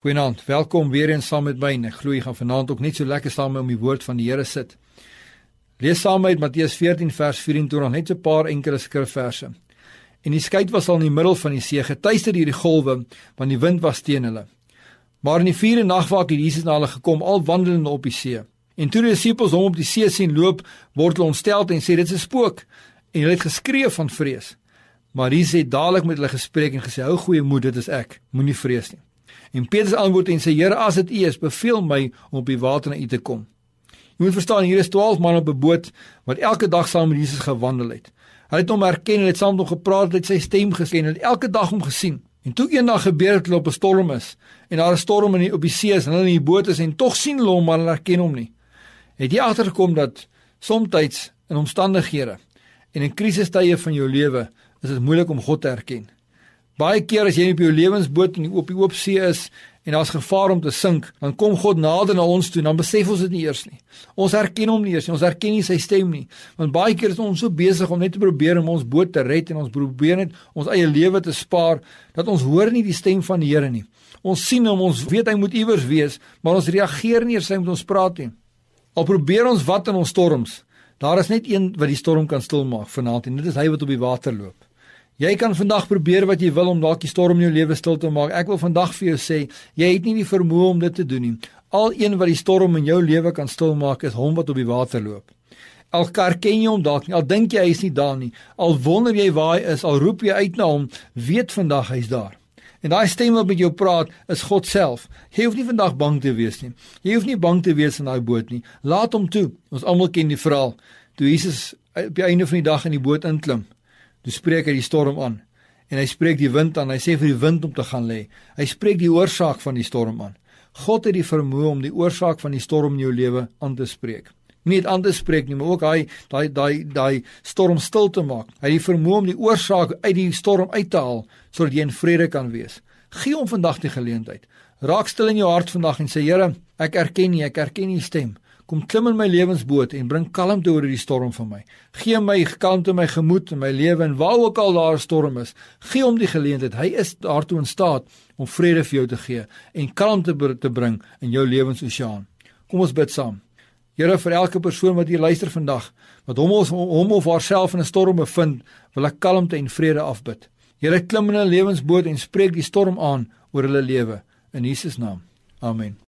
Goeienaand, welkom weer eens saam met my. Ek glo jy gaan vanaand ook net so lekker saam met my om die woord van die Here sit. Lees saam met Matteus 14 vers 24 net so 'n paar enkele skrifverse. En die skei was al in die middel van die see, getuister deur die golwe, want die wind was teen hulle. Maar in die vierde nagwaak het Jesus na hulle gekom, al wandelende op die see. En toe die disippels hom op die see sien loop, word hulle ontstel en sê dit is 'n spook. En hulle het geskree van vrees. Maar Jesus het dadelik met hulle gespreek en gesê: "Hou goeie moed, dit is ek. Moenie vrees nie." En Petrus antwoord en sê: "Here, as dit U is, beveel my om op die water na U te kom." Jy moet verstaan, hier is 12 man op 'n boot wat elke dag saam met Jesus gewandel het. Hulle het hom herken en het saam met hom gepraat, het sy stem geken en elke dag hom gesien. En toe eendag gebeur dit op 'n storm is en daar 'n storm in die, op die see is en hulle in die boot is en tog sien hulle hom maar hulle herken hom nie. Het jy agtergekom dat soms in omstandighede en in krisistye van jou lewe is dit moeilik om God te herken? Baie keer as jy op jou lewensboot en op die oop see is en daar's gevaar om te sink, dan kom God nader na ons toe en dan besef ons dit nie eers nie. Ons herken hom nie eers nie, ons herken nie sy stem nie. Want baie keer is ons so besig om net te probeer om ons boot te red en ons probeer net ons eie lewe te spaar dat ons hoor nie die stem van die Here nie. Ons sien hom, ons weet hy moet iewers wees, maar ons reageer nie eers hy met ons praat nie. Al probeer ons wat in ons storms, daar is net een wat die storm kan stilmaak vanaand en dit is hy wat op die water loop. Jy kan vandag probeer wat jy wil om dalk die storm in jou lewe stil te maak. Ek wil vandag vir jou sê, jy het nie die vermoë om dit te doen nie. Al een wat die storm in jou lewe kan stilmaak is hom wat op die water loop. Al ken jy hom dalk nie, al dink jy hy is nie daar nie, al wonder jy waar hy is, al roep jy uit na hom, weet vandag hy's daar. En daai stem wat met jou praat, is God self. Jy hoef nie vandag bang te wees nie. Jy hoef nie bang te wees in daai boot nie. Laat hom toe. Ons almal ken die verhaal. Toe Jesus op die einde van die dag in die boot inklim, Toe spreek hy die storm aan en hy spreek die wind aan. Hy sê vir die wind om te gaan lê. Hy spreek die oorsaak van die storm aan. God het die vermoë om die oorsaak van die storm in jou lewe aan te spreek. Nie net aan te spreek nie, maar ook hy daai daai daai storm stil te maak. Hy het die vermoë om die oorsaak uit die storm uit te haal sodat jy in vrede kan wees. Gee hom vandag die geleentheid. Raak stil in jou hart vandag en sê Here, ek erken nie, ek erken nie stem. Kom klim in my lewensboot en bring kalmte oor die storm vir my. Gee my kalmte in my gemoed en my lewe en waar ook al daar 'n storm is. Gee hom die geleentheid. Hy is daartoe in staat om vrede vir jou te gee en kalmte te bring in jou lewensoseaan. Kom ons bid saam. Here vir elke persoon wat hier luister vandag, wat hom of hom of haarself in 'n storm bevind, wil ek kalmte en vrede afbid. Here klim in 'n lewensboot en spreek die storm aan oor hulle lewe in Jesus naam. Amen.